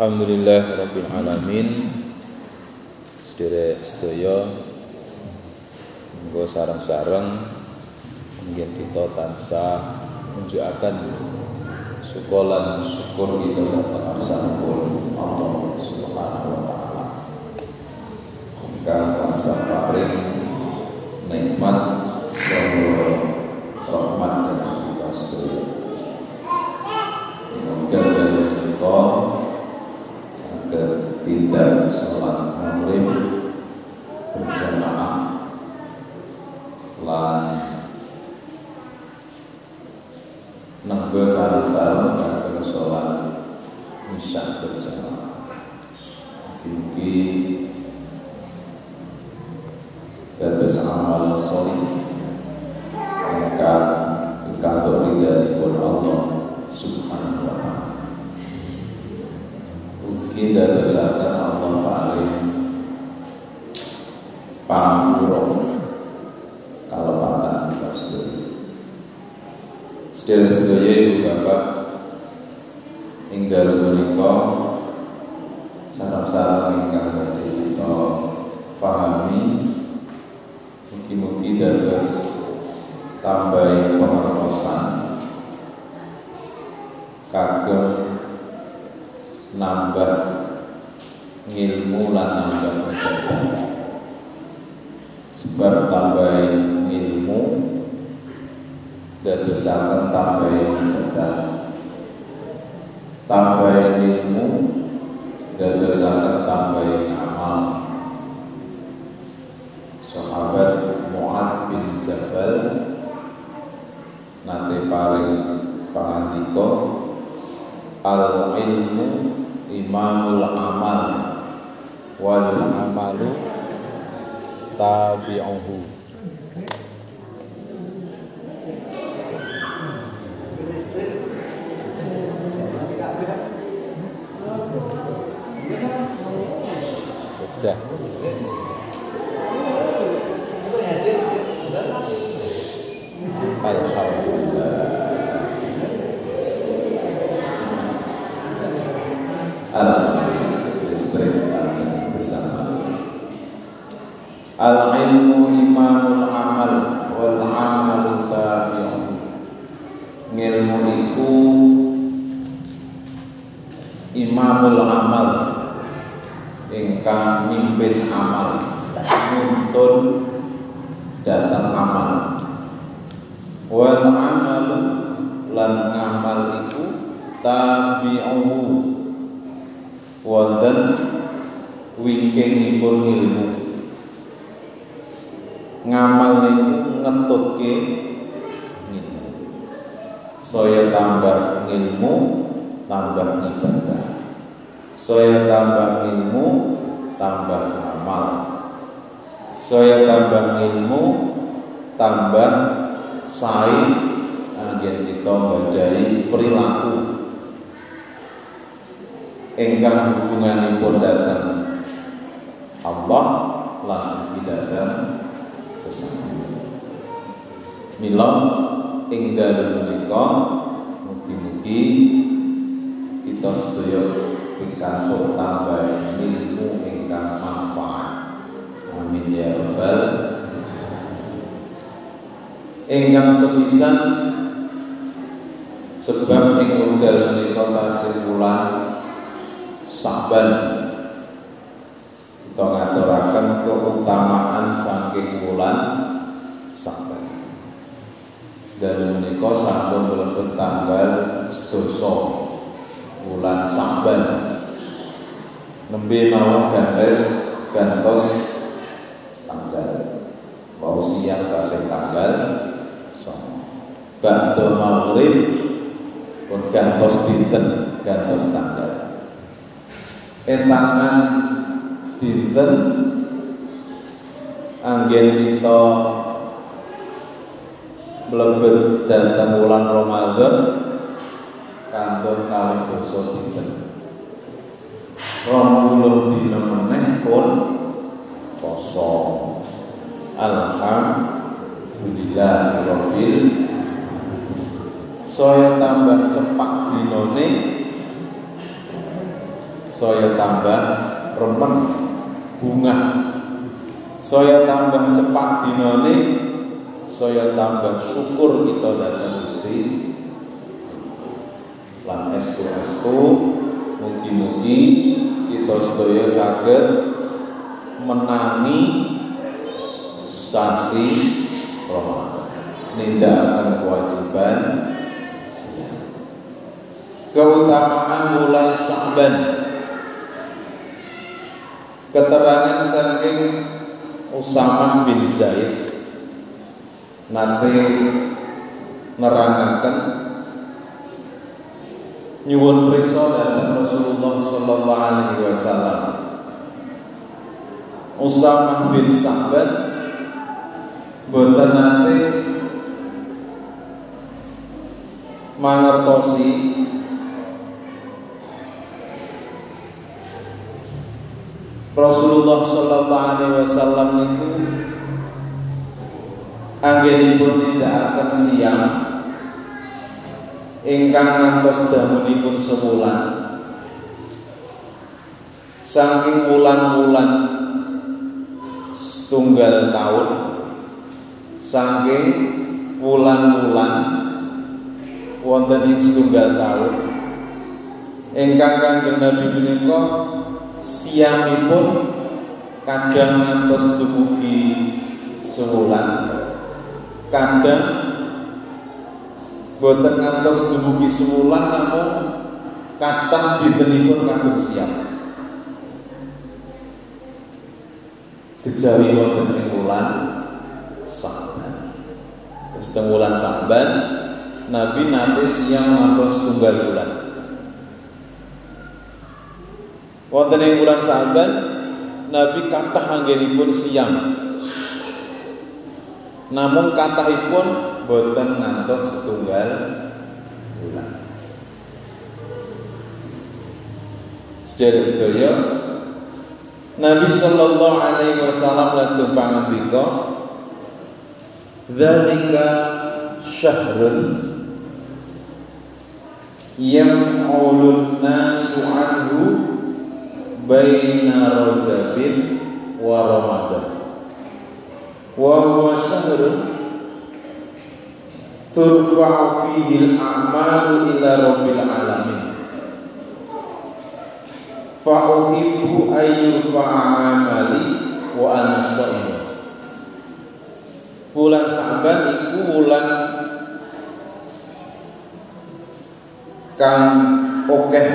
Alhamdulillah Rabbil Alamin. Sedere sedaya Monggo sarang-sarang Mungkin kita tansah Menunjukkan Syukuran syukur kita datang Arsanul Allah Subhanahu wa ta'ala. Ingkang bangsa paring Nikmat Selalu Rahmat dan kita sedaya Mungkin dari kita Saged tindak sholat maghrib berjamaah lan nenggo sareng-sareng kagem sholat isya berjamaah. Mugi-mugi dados amal sholih ingkang ingkang ridhanipun Allah Subhanahu wa taala. Mugi dadosaken Allah paling panguro kalepatan kita sedaya. Sedaya-sedaya ibu bapak ing dalem menika sareng-sareng ingkang badhe kita pahami mugi-mugi dados tambahi pengertosan kagem nambah ngilmu lan nambah tambah ilmu dadosaken tambah ibadah tambah ilmu dadosaken tambah amal sahabat Mu'ad bin Jabal nate paling pangandika al ilmu imamul amal wal amalu tabi'uhu Pecah. Alhamdulillah. Alhamdulillah listrik langsung bersama. Al ilmu imamul amal wal amalu tabi'un. Ngilmu iku imamul amal ingkang mimpin amal nuntun datang amal wal amalu lan ngamal iku tabi'uhu wonten wingkingipun ilmu ngamal niku ngetutke ilmu saya tambah ilmu tambah ibadah saya tambah ilmu tambah amal. Saya tambah ilmu tambah sae anggen kita nggadahi perilaku. Ingkang hubunganipun datang Allah lan datang sesama. Mila ing dalem mugi-mugi kita sedaya pikantuk tambah ilmu ingkang manfaat. Amin ya rabbal ingkang sepisan sebab ing wekdal menika tasih wulan Saban. Kita ngaturaken keutamaan saking wulan Saban. Dan menika sampun mlebet tanggal sedasa bulan Saban nembe mau gantes gantos tanggal. Mau siang tasih tanggal songo ba'da maghrib pun gantos dinten gantos tanggal. Etangan dinten anggen kita mlebet datang bulan Ramadan kantun kalih dosa dinten. Puluh dina meneh pun poso. Alhamdulillah rabbil saya tambah cepat dinone. Saya tambah remen bunga. Saya tambah cepat dinone. Saya tambah syukur kita datang Gusti. Lan estu estu mugi-mugi kita sedaya saged menangi sasi Ramadan. Nindakaken kewajiban keutamaan bulan Sa'ban keterangan saking Usamah bin Zaid. Nanti nerangaken nyuwun prisa dhateng Rasulullah sallallahu alaihi wasallam. Usamah bin Sa'ban boten nate mangertosi Rasulullah sallallahu alaihi wasallam niku anggenipun nindakaken siang ingkang ngantos damunipun sebulan. Saking wulan-wulan setunggal tahun saking wulan-wulan wonten ing setunggal tahun ingkang Kanjeng Nabi menika siangipun kadang ngantos dumugi sewulan kadang boten ngantos dumugi sewulan namun kathah dintenipun kagem siang kejawi wonten ing wulan Sa'ban. Terus teng wulan Sa'ban Nabi nate siang ngantos tunggal bulan wonten ing bulan Sa'ban Nabi kathah anggenipun siang. Namun kathahipun boten ngantos setunggal bulan. Sedherek-sedherek Nabi sallallahu alaihi wasallam lajeng pangandika Dzalika syahrun yam'ulun nasu anhu baina rajabin wa ramadan. Wa huwa syahrun turfa'u fihi al-a'malu ila rabbil alamin. Fa uhibbu ayyurfa'a amali wa ana sha'im bulan Sa'ban iku bulan kang okeh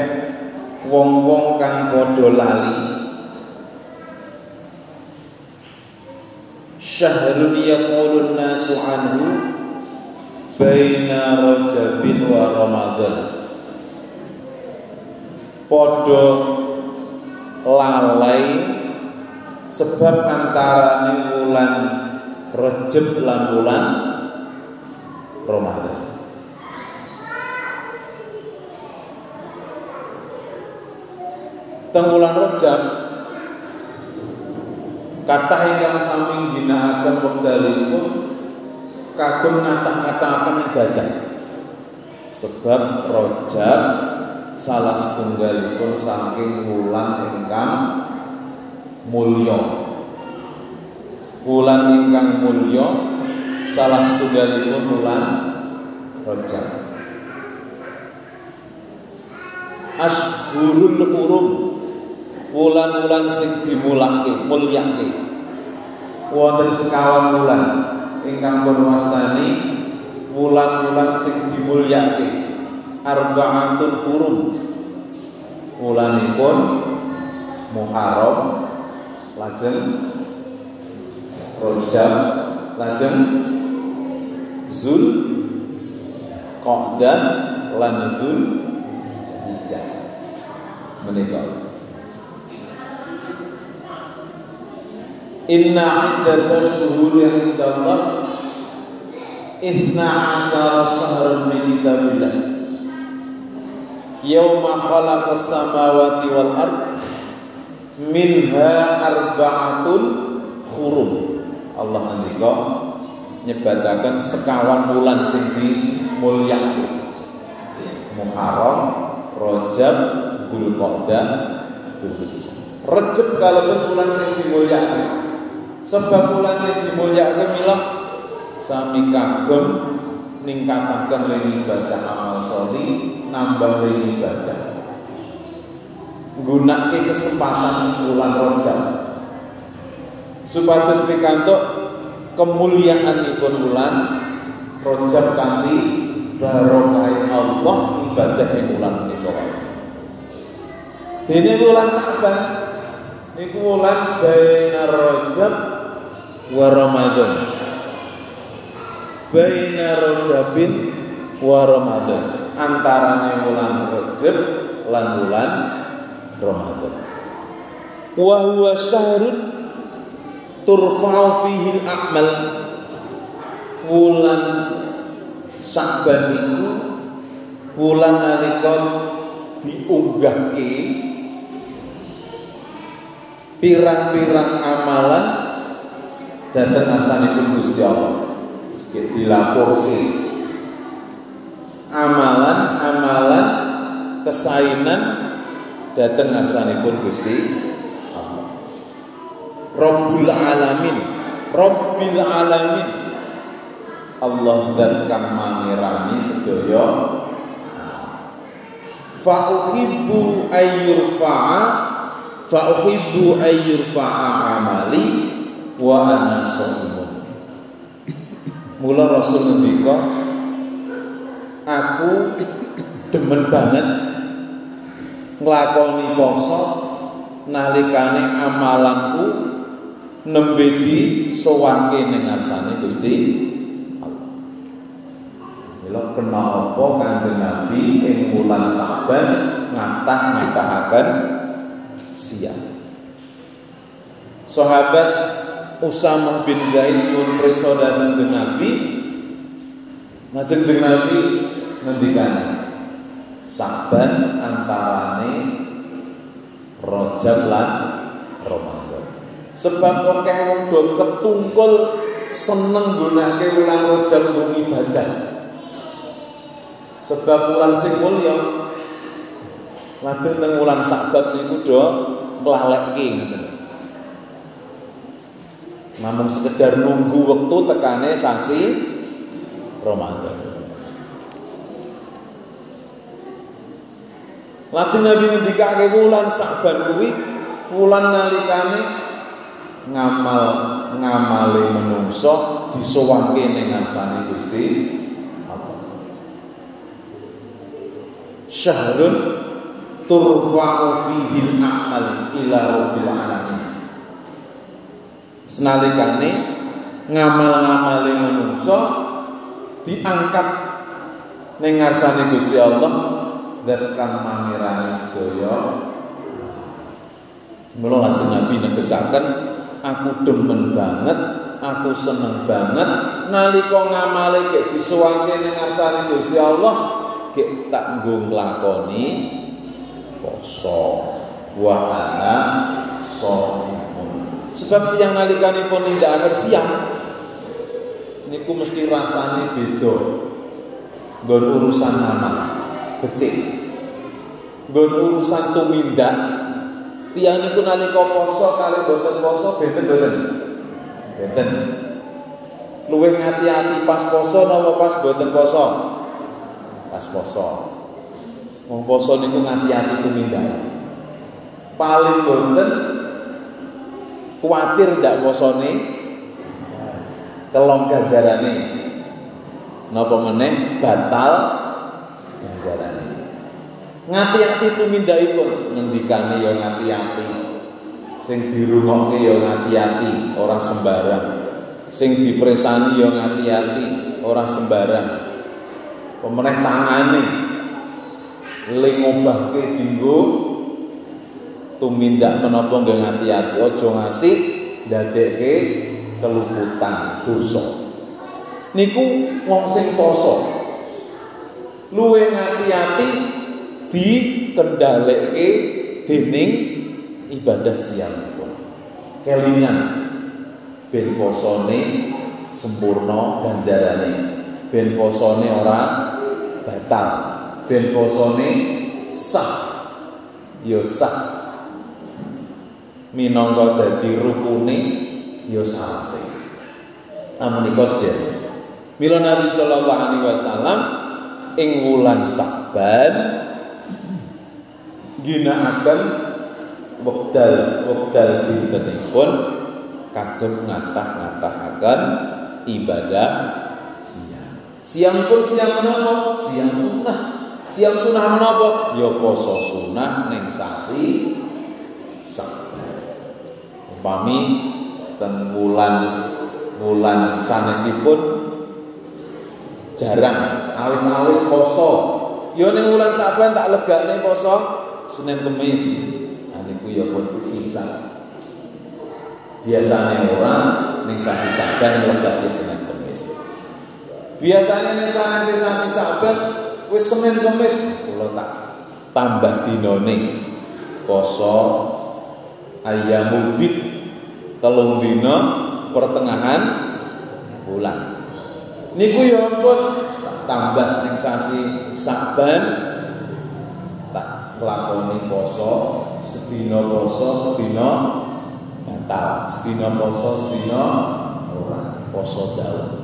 wong-wong kang padha lali. Syahrun yaqulun nasu anhu baina rajabin wa ramadan. Padha lalai sebab antara wulan Rejab lan bulan Ramadan. Teng bulan Rejab kata ingkang sami ginakaken wekdalipun kagem ngata-ngataken ibadah. Sebab Rejab salah setunggalipun saking wulan ingkang mulya. Wulan ingkang mulya salah setunggalipun wulan Rejab. Ashurul Hurum wulan-wulan sing dimulake mulyake wonten sekawan wulan ingkang pun wastani wulan-wulan sing dimulyake arba'atun hurum wulanipun Muharram lajeng Rajab lajeng Zul Qa'dah lan Zul Hijjah menika Inna iddata syuhuri indallah Ithna asara sahran fi kitabillah. Yawma khalaqa samawati wal ard. Minha arba'atun hurum Allah ngendika nyebataken sekawan bulan sing dimulyakake Muharram, Rajab, Dzulqa'dah berhujjah. Rejab kalaupun bulan sing dimulyakake. Sebab bulan sing dimulyakake mila sami kagem ningkataken ling ibadah amal sholih, nambah ling ibadah. Gunake kesempatan bulan Rajab supados pikantuk kemuliaanipun bulan Rajab kanthi barokah Allah ibadah ing bulan menika. Dene bulan Saban niku bulan baina Rajab wa Ramadan. Baina Rajabin wa Ramadan. Antarane bulan Rajab lan bulan Ramadan. Wa huwa syahrun turfa'u fihi al-a'mal. Wulan Sa'ban niku wulan nalika diunggahke pirang-pirang amalan dateng asanipun Gusti Allah. Dilaporke amalan-amalan kesainan dateng asanipun Gusti Allah. Rabbul alamin, Rabbil alamin. Allah dan kang mangirani sedaya fa uhibbu ayyurfa'a fa uhibbu ayyurfa'a amali wa ana shaimun mula rasul ngendika aku demen banget nglakoni poso nalikane amalanku nembe di sowanke ning ngarsane Gusti Mila kena apa Kanjeng Nabi ing wulan Saban ngatah-ngatahaken siang. Sahabat Usamah bin Zaid pun preso dateng Nabi. Lajeng Kanjeng Nabi ngendikane Saban antarane Rajab lan Ramadan. Sebab akeh wong do ketungkul seneng gunake wulan Rajab ibadah sebab wulan sing mulya lajeng teng wulan Sabat niku do mlalekke ngoten Namun sekedar nunggu waktu tekane sasi Ramadan. Lajeng Nabi ngendikake wulan Saban kuwi wulan nalikane ngamal ngamale menungso disowanke ning ngarsane Gusti syahrun turfa'u fihi al-amal ila rabbil alamin senalikane ngamal-ngamale manungsa diangkat ning ngarsane Gusti Allah dan kang mangirani sedaya. Mula lajeng Nabi negesaken aku demen banget aku seneng banget nalika ngamale gek disuwangke ning ngarsane Gusti Allah gek tak nggo nglakoni poso wa ana sebab yang nalikanipun nindakaken siang niku mesti rasane beda. Nggon urusan amal becik. Nggon urusan tumindak. Tiyang niku nalika poso kali boten poso benten boten benten luwih ngati-ati pas poso napa pas boten poso? Pas poso. Wong poso niku ngati-ati tumindak. Paling boten kuatir ndak posone kelong ganjarane. Napa meneh batal ganjarane. Ngati-ati tumindakipun ngendikane ya ngati-ati. Sing dirungokke ya ngati-ati, ora sembarang. Sing dipresani ya ngati-ati, ora sembarang pemenang tangane ling ngobahke dinggo tumindak menapa nggih ngati-ati aja ngasih ndadekke keluputan dosa. Niku wong sing poso luwe ngati-ati dikendhaleke dening ibadah siang kelingan ben posone sempurna ganjarane. Ben posone ora batal. Ben posone sah. Ya sah minangka dadi rukune ya salate. Namun iku sedherek. Mila Nabi sallallahu alaihi wasallam ing wulan Saban ginakaken wekdal wekdal dintenipun kagem ngatah-ngatahaken ibadah siang. Siang pun siang menapa? Siang sunnah. Siang sunnah menapa? Ya poso sunnah ning sasi. Upami ten wulan wulan sanesipun jarang awis-awis poso. Yo ning wulan Saban tak legane poso Senin Kemis. Nah niku ya pun kita. Biasanya orang ning sasi Saban legane Senin Kemis. Biasanya ning sasi sasi Saban wis Senin Kemis kula tak tambah dinone poso ayamul bid telung dina pertengahan bulan. Niku ya ampun tak tambah ning sasi Saban tak nglakoni poso sedina poso sedina batal sedina poso sedina ora poso daun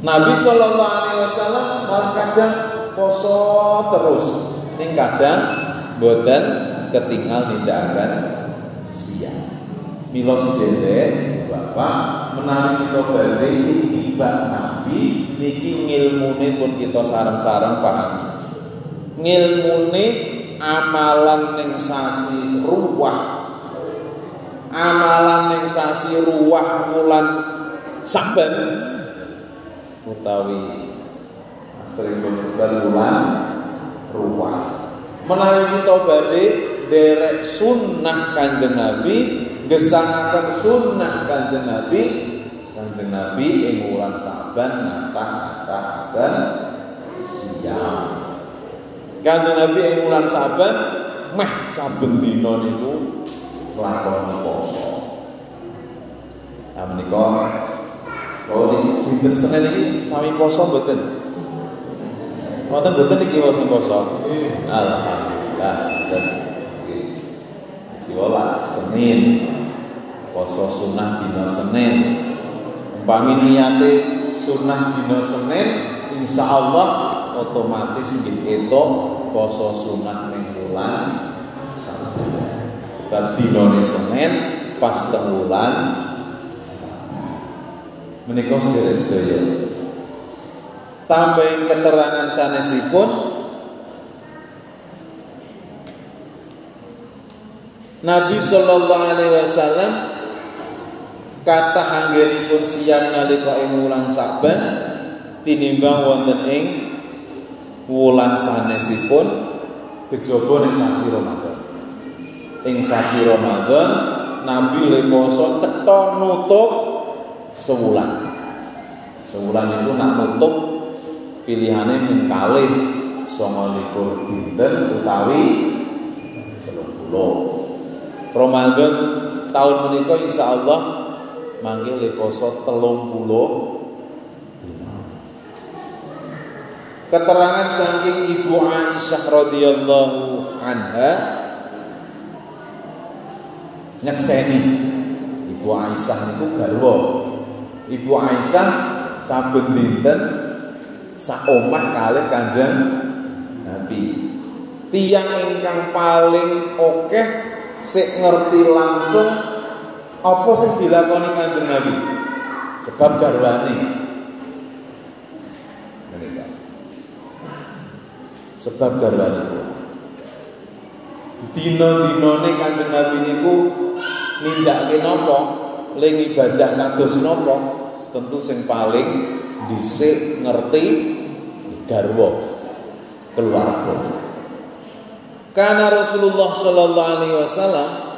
Nabi Shallallahu Alaihi Wasallam malah kadang poso terus ning kadang boten ketinggal akan siang Milo sedherek Bapak menawi kita badhe tiba Nabi niki ngilmune pun kita sarang-sarang pahami ngilmune amalan ning sasi ruwah. Amalan ning sasi ruwah bulan Saban. Utawi sering disebut bulan ruwah. Menawi kita badhe derek sunnah kanjeng Nabi gesangaken sunnah kanjeng Nabi kanjeng Nabi ing wulan Saban ngatah-ngatahaken siang kanjeng Nabi ing wulan Saban meh saben dina niku nglakoni poso Nah menika kalau di dinten Senin iki sami poso mboten? Wonten mboten iki poso poso? Alhamdulillah. Dan Kiwala Senin poso sunnah dina Senin. Umpami niate sunnah dina Senin, insya Allah otomatis kita poso sunnah ning bulan Sebab dinane Senin pas tenggulan menika sedherek-sedherek tambahin keterangan sanesipun Nabi sallallahu alaihi wasallam kata anggenipun siang nalika ing wulan Saban tinimbang wonten ing wulan sanesipun kejaba ning sasi Ramadan. Ing sasi Ramadan Nabi le poso cetha nutup sewulan. Sewulan itu nak nutup pilihannya mung kalih 29 dinten utawi 30. Ramadan tahun menika insya Allah manggil poso telung puluh Keterangan saking Ibu Aisyah radhiyallahu anha nyekseni Ibu Aisyah niku garwa. Ibu Aisyah saben dinten sak omah Kanjeng Nabi. Tiang ingkang paling akeh sik ngerti langsung apa sing dilakoni Kanjeng Nabi. Sebab garwane. Menika. Sebab garwane itu. Dina-dinane Kanjeng Nabi niku nindakake napa? Ling ibadah kados napa? Tentu sing paling dhisik ngerti garwa keluarga. Karena Rasulullah sallallahu alaihi wasallam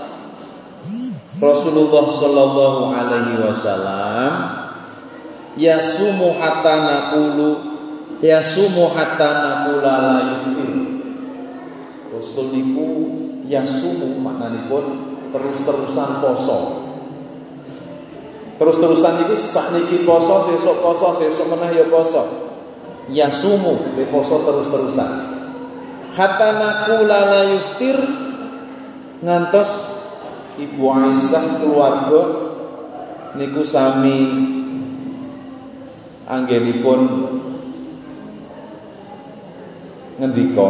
Rasulullah sallallahu alaihi wasallam yasumu hatta naqulu yasumu hatta naqula la yuftir. Rasul niku yasumu maknanipun terus-terusan poso. Terus-terusan niku sakniki poso, sesuk poso, sesuk meneh ya poso. Yasumu, poso terus-terusan hatta naqula la yuftir ngantos Ibu Aisyah keluarga niku sami anggenipun ngendika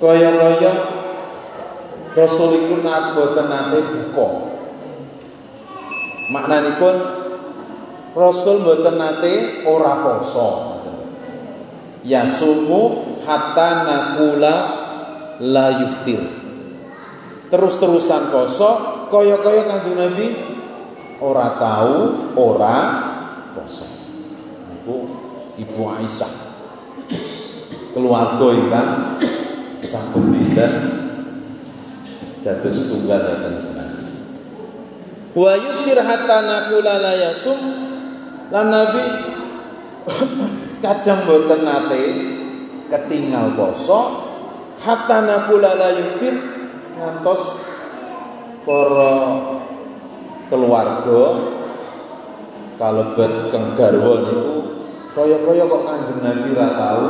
kaya-kaya Rasul iku boten nate buka. Maknanipun Rasul boten nate ora poso. Ya sumu hatta nakula la yuftir terus-terusan poso kaya-kaya Kanjeng Nabi ora tahu ora poso niku Ibu Aisyah. Keluarga ikan sampun pinten dados tunggal dateng jenengan wa yuftir hatta nakula la yasum. Lan Nabi kadang boten nate ketinggal poso hatta nakula la ngantos para keluarga kalebet keng garwa niku kaya-kaya kok Kanjeng Nabi ra tau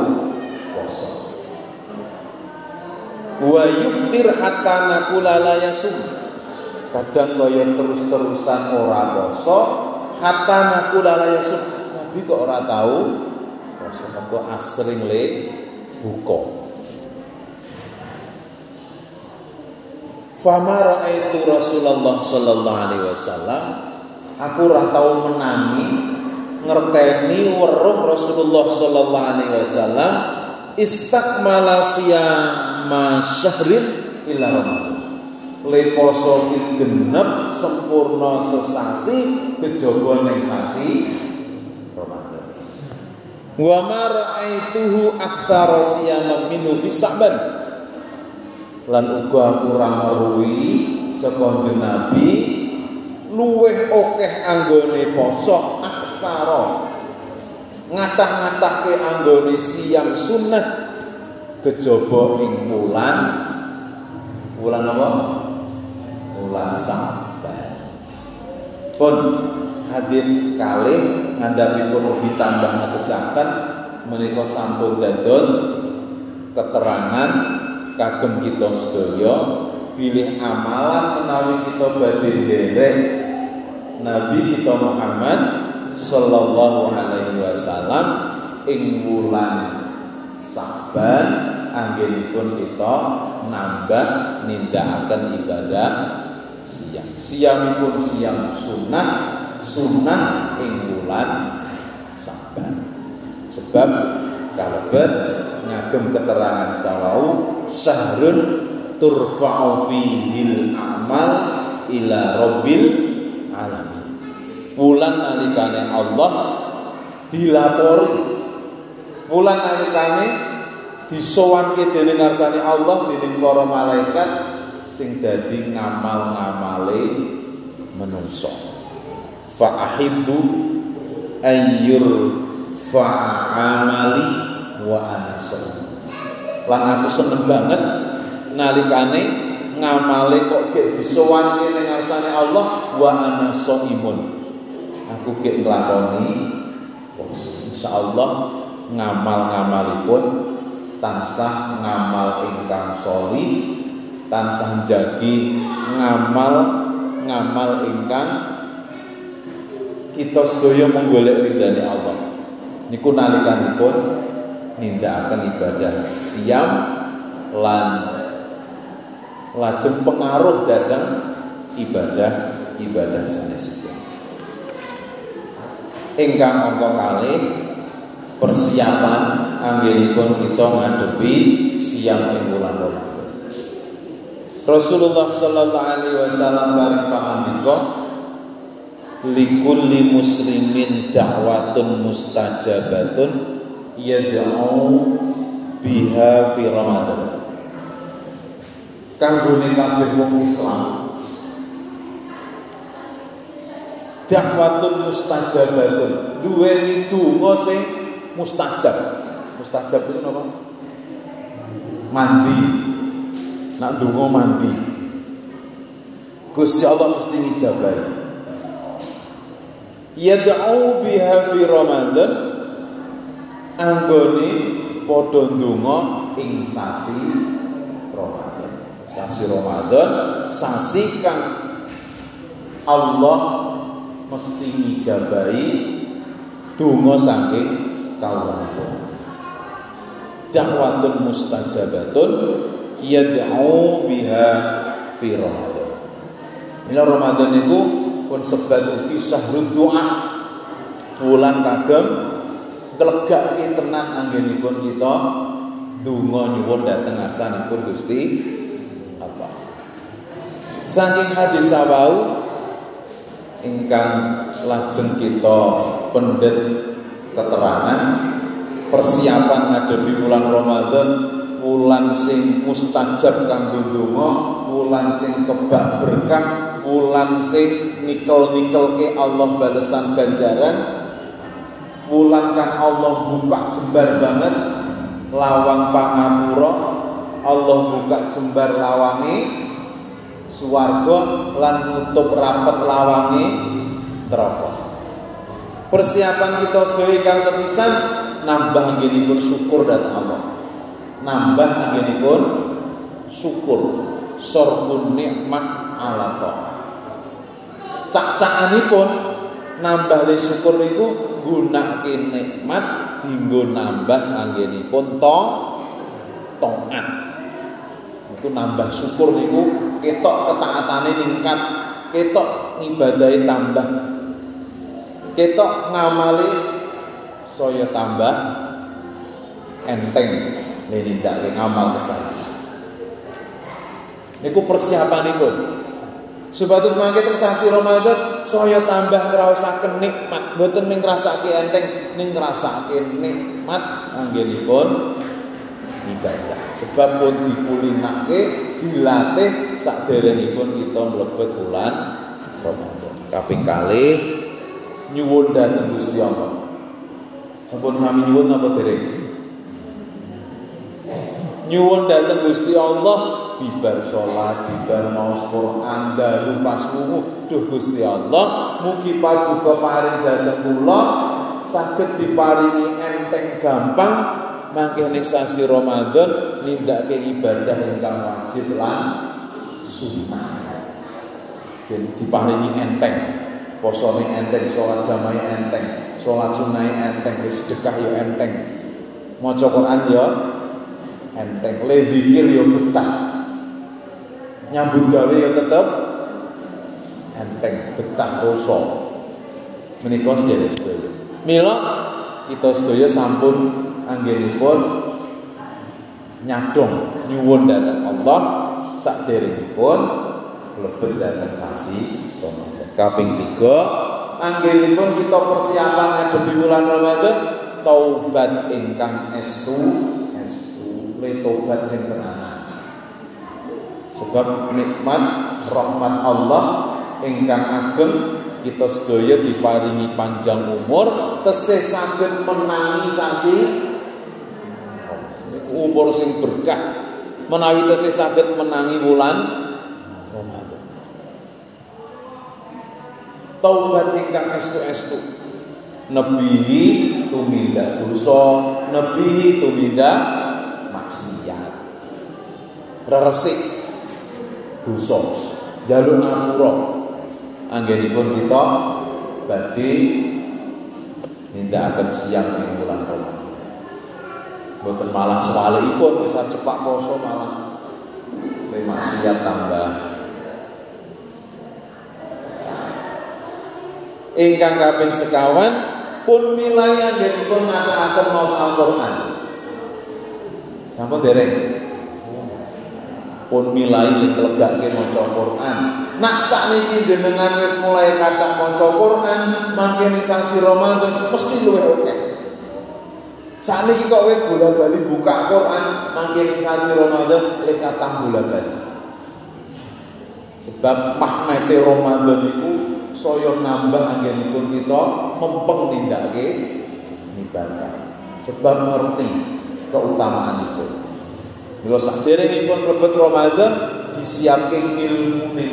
poso. Wa yuftir hatta nakula la yasum. Kadang kaya terus-terusan ora poso hatta nakula la yasum. Nabi kok ora tau poso kok asring le buka Fama raaitu Rasulullah sallallahu alaihi wasallam aku ora tau menangi ngerteni weruh Rasulullah sallallahu alaihi wasallam istakmala siyama syahrin ila Ramadan. Le poso genep sempurna sesasi kejaba ning sasi Ramadan. Wa ma ra'aituhu aktsara siyama minhu fi Sa'ban lan uga kurang meruhi saka Nabi luweh akeh anggone poso aktsara ngatah-ngatahke anggone siang sunnah kejaba ing wulan. Wulan apa? Wulan Saban. Pun hadir kalih ngandhapipun ugi tambah ngetesaken menika sampun dados keterangan kagem kita sedaya pilih amalan menawi kita badhe nderek Nabi kita Muhammad sallallahu alaihi wasallam ing wulan Saban anggenipun kita nambah nindakaken ibadah siang. Siangipun siang sunnah, sunnah ing wulan Saban. Sebab kalebet ngagem keterangan sawau syahrun turfa'u fihil amal ila rabbil alamin. Wulan nalikane Allah dilapori. Wulan nalikane disowanke dening ngarsane Allah dening para malaikat sing dadi ngamal-ngamale menungso. Fa ahibbu ayyur fa'amali wa ana Lan aku seneng banget nalikane ngamale kok gek disowanke ning ngarsane Allah wa ana imun. Aku gek nglakoni insyaallah ngamal-ngamalipun tansah ngamal ingkang soli tansah jagi ngamal ngamal ingkang kita sedaya menggolek ridhani Allah niku nalikanipun nindakaken ibadah siam lan lajeng pengaruh datang ibadah ibadah sanesipun ingkang angka kalih persiapan anggenipun kita ngadepi siang ing bulan Ramadan. Rasulullah sallallahu alaihi wasallam bareng pangandika likulli muslimin da'watun mustajabatun yad'u biha fi Ramadan. Kanggone kabeh wong Islam. Dakwatun mustajabatun. Duweni donga sing mustajab. Mustajab itu apa? Mandi. Nak donga mandi. Gusti Allah mesti ngijabahi. Yad'u biha fi ramadan anggone padha ndonga ing sasi Ramadan Sasi Ramadan sasi kang Allah mesti ngijabahi donga saking kawula. Dakwatun mustajabatun yad'u biha fi Ramadan. Ila Ramadan niku pun sebab ugi syahrul doa. Wulan kagem glegake tenan anggenipun kita donga nyuwun dhateng ngarsanipun Gusti Allah. Saking hadis sawau ingkang lajeng kita pendet keterangan persiapan ngadepi bulan Ramadan wulan sing mustajab kanggo donga wulan sing kebak berkah wulan sing nikel-nikelke Allah balesan ganjaran wulan kang Allah buka jembar banget? Lawang pangapura Allah buka jembar lawangi. Suwarga lan nutup rapet lawangi. Neraka persiapan kita sebagai kang sepisan nambah pun syukur datang Allah. Nambah pun syukur. Sorfun nikmat ala cak pun nambah le syukur niku gunake nikmat dinggo nambah anggenipun to taat itu nambah syukur niku ketok ketaatane ningkat ketok ngibadahi tambah ketok ngamali saya tambah enteng ninindake ngamal kesalahan. Niku persiapan niku Sebatas mangke teng sasi Ramadan saya tambah ngrasakaken nikmat, mboten ning ngrasake enteng, ning ngrasake nikmat anggenipun ibadah. Sebab pun dipulinake, dilatih saderengipun kita mlebet bulan Ramadan. Kaping kali nyuwun dhateng Gusti Allah. Sampun sami nyuwun apa dereng? Nyuwun dhateng Gusti Allah bibar sholat, bibar maos Quran, dalu pas wuhu, duh Gusti Allah, mugi paduka paring dhateng kula saged diparingi enteng gampang mangke ning sasi Ramadan nindakake ibadah ingkang wajib lan sunnah. Dan diparingi enteng, posone enteng, sholat jamaah enteng, sholat sunnah enteng, sedekah yo enteng. Maca Quran yo enteng, le zikir yo betah nyambut gawe ya tetep. Enteng betah rasa menika sedaya. Mila kita sedaya sampun anggenipun nyadong nyuwun dhateng Allah. Sakderengipun lebet dhateng sasi Ramadan kaping 3 anggenipun kita persiapan ngadepi bulan Ramadan taubat ingkang estu estu le tobat sing tenanan Sebab nikmat rahmat Allah ingkang ageng kita sedaya diparingi panjang umur tesih saged menangi sasi umur sing berkah menawi tesih saged menangi wulan Ramadan. Taubat ingkang estu-estu nebihi tumindak dosa, nebihi tumindak maksiat. Resik dosa. Jaluk ngapura anggenipun kita badhe akan siang ing bulan Ramadan mboten malah sewalipun bisa cepak poso malah. Maksiat tambah. Ingkang kaping sekawan pun milaya anggenipun ngata-akan maos Al-Qur'an. Sampun dereng pun milai ning legake maca Quran. Nak sakniki jenengan wis mulai kathah maca Quran, mangke ning sasi Ramadan mesti luwih akeh. Sakniki kok wis bola-bali buka Quran, mangke ning sasi Ramadan lek kathah bola-bali. Sebab mahmete Ramadan iku saya nambah anggenipun kita mempeng nindakake ibadah. Sebab ngerti keutamaan itu. Mila pun mlebet Ramadan disiapke ilmu ning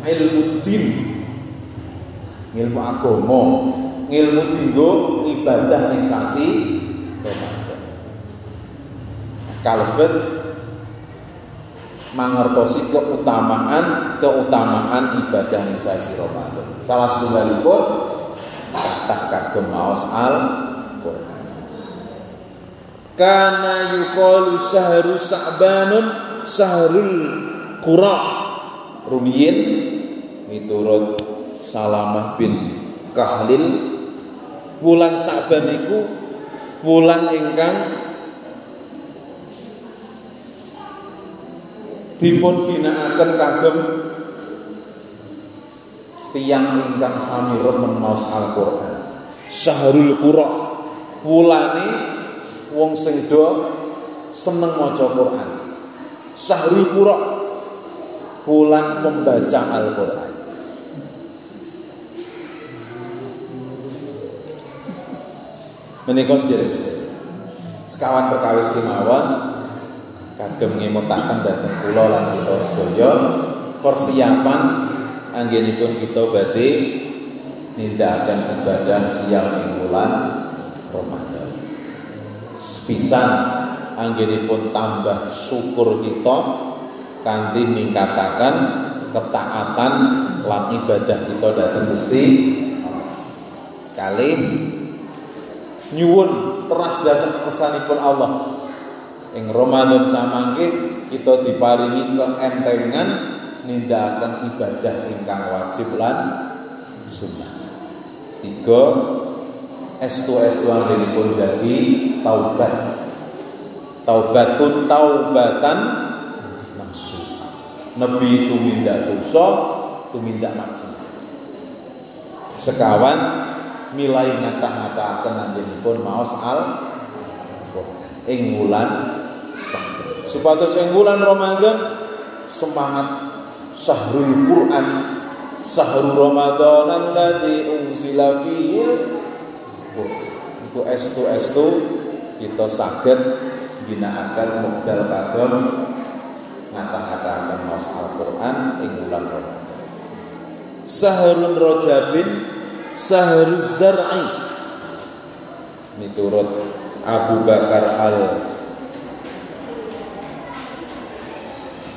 ilmu din. Ilmu agama, ilmu tinggo ibadah ning sasi Ramadan. Kalebet mangertosi keutamaan keutamaan ibadah ning sasi Ramadan. Salah satunggalipun kata kagem maos al. Kana yuqalu sahru sa'banun sahrul qura. Rumiyin miturut Salamah bin Kahlil wulan Sa'ban iku wulan ingkang dipun ginakaken kagem tiyang ingkang sami remen maos Al-Qur'an. Syahrul Qura. Wulane wong sing do seneng maca Qur'an. Syahrul Qura. Wulan membaca Al-Qur'an. Menika sedherek sekawan perkawis kemawon kagem ngemutaken dhateng kula lan kita sedaya persiapan anggenipun kita badhe nindakaken ibadah siang ing bulan Ramadan. Sepisan. Anggenipun tambah syukur kita kanthi ningkataken ketaatan lan ibadah kita dhateng Gusti kali. Nyuwun teras dhateng kesanipun Allah. Ing Ramadan samangke kita diparingi keentengan nindakaken ibadah ingkang wajib lan sunnah. Tiga estu-estu pun jadi taubat. Taubatun taubatan nasuha. Nabi itu minta dosa, itu minta maksiat. Sekawan milai ngata-ngata pun maos al ing wulan Supados yang bulan Ramadan semangat syahrul Quran syahrul Ramadan alladzi unzila fihi iku estu estu kita saged ginakaken modal kagem ngata-ngataken maos Al-Qur'an ing bulan Ramadan. Sahrul Rajabin Sahrul Zar'i. Miturut Abu Bakar Al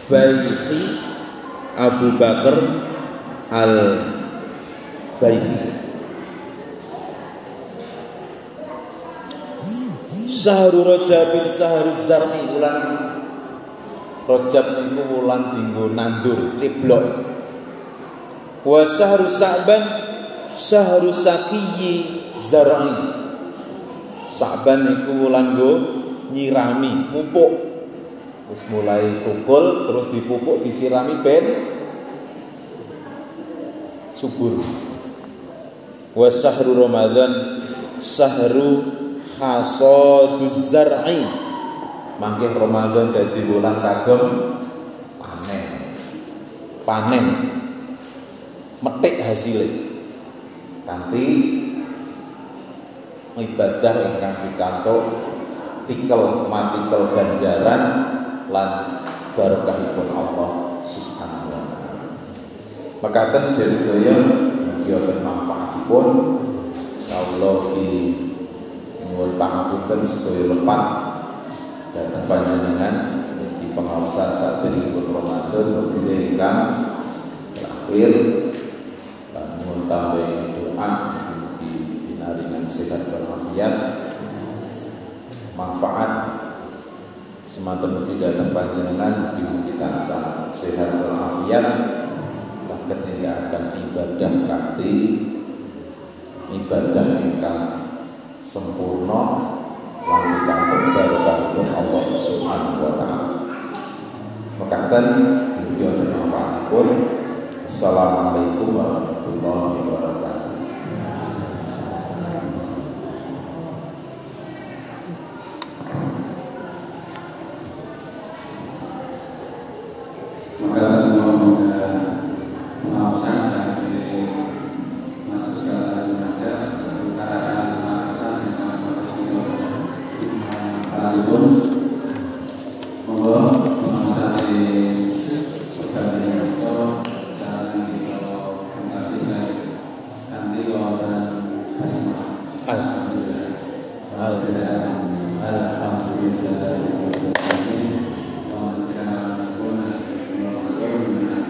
Baihi Abu Bakar Al Baihi Sahru bin Sahru Zarni bulan Rajab niku wulan dinggo nandur ceblok wa sahru Sa'ban sahru Sakiyi Zar'i Sa'ban niku wulan go nyirami mupuk Terus mulai tukul, terus dipupuk, disirami ben subur. Wa sahru Ramadan sahru hasaduz zar'i. Mangke Ramadan dadi bulan kagem panen. Panen. Metik hasilnya. Kanthi ibadah ingkang pikantuk tikel matikel ganjaran lan barokahipun Allah Subhanahu wa taala. Makaten sedherek-sedherek mugi wonten manfaatipun kawula di nyuwun pangapunten sedaya lepat. Dhateng panjenengan di pengawasan saat ini pun Ramadan berbeda ingkang terakhir. Dan nyuwun tambah doa di dinaringan sehat walafiat manfaat. Semantan mugi datang panjenengan mugi kita sehat walafiat saged akan ibadah kanthi. Ibadah ingkang sempurna lan pikantuk barokahipun Allah Subhanahu wa taala. Mekaten mugi wonten manfaatipun. Assalamualaikum warahmatullahi wabarakatuh.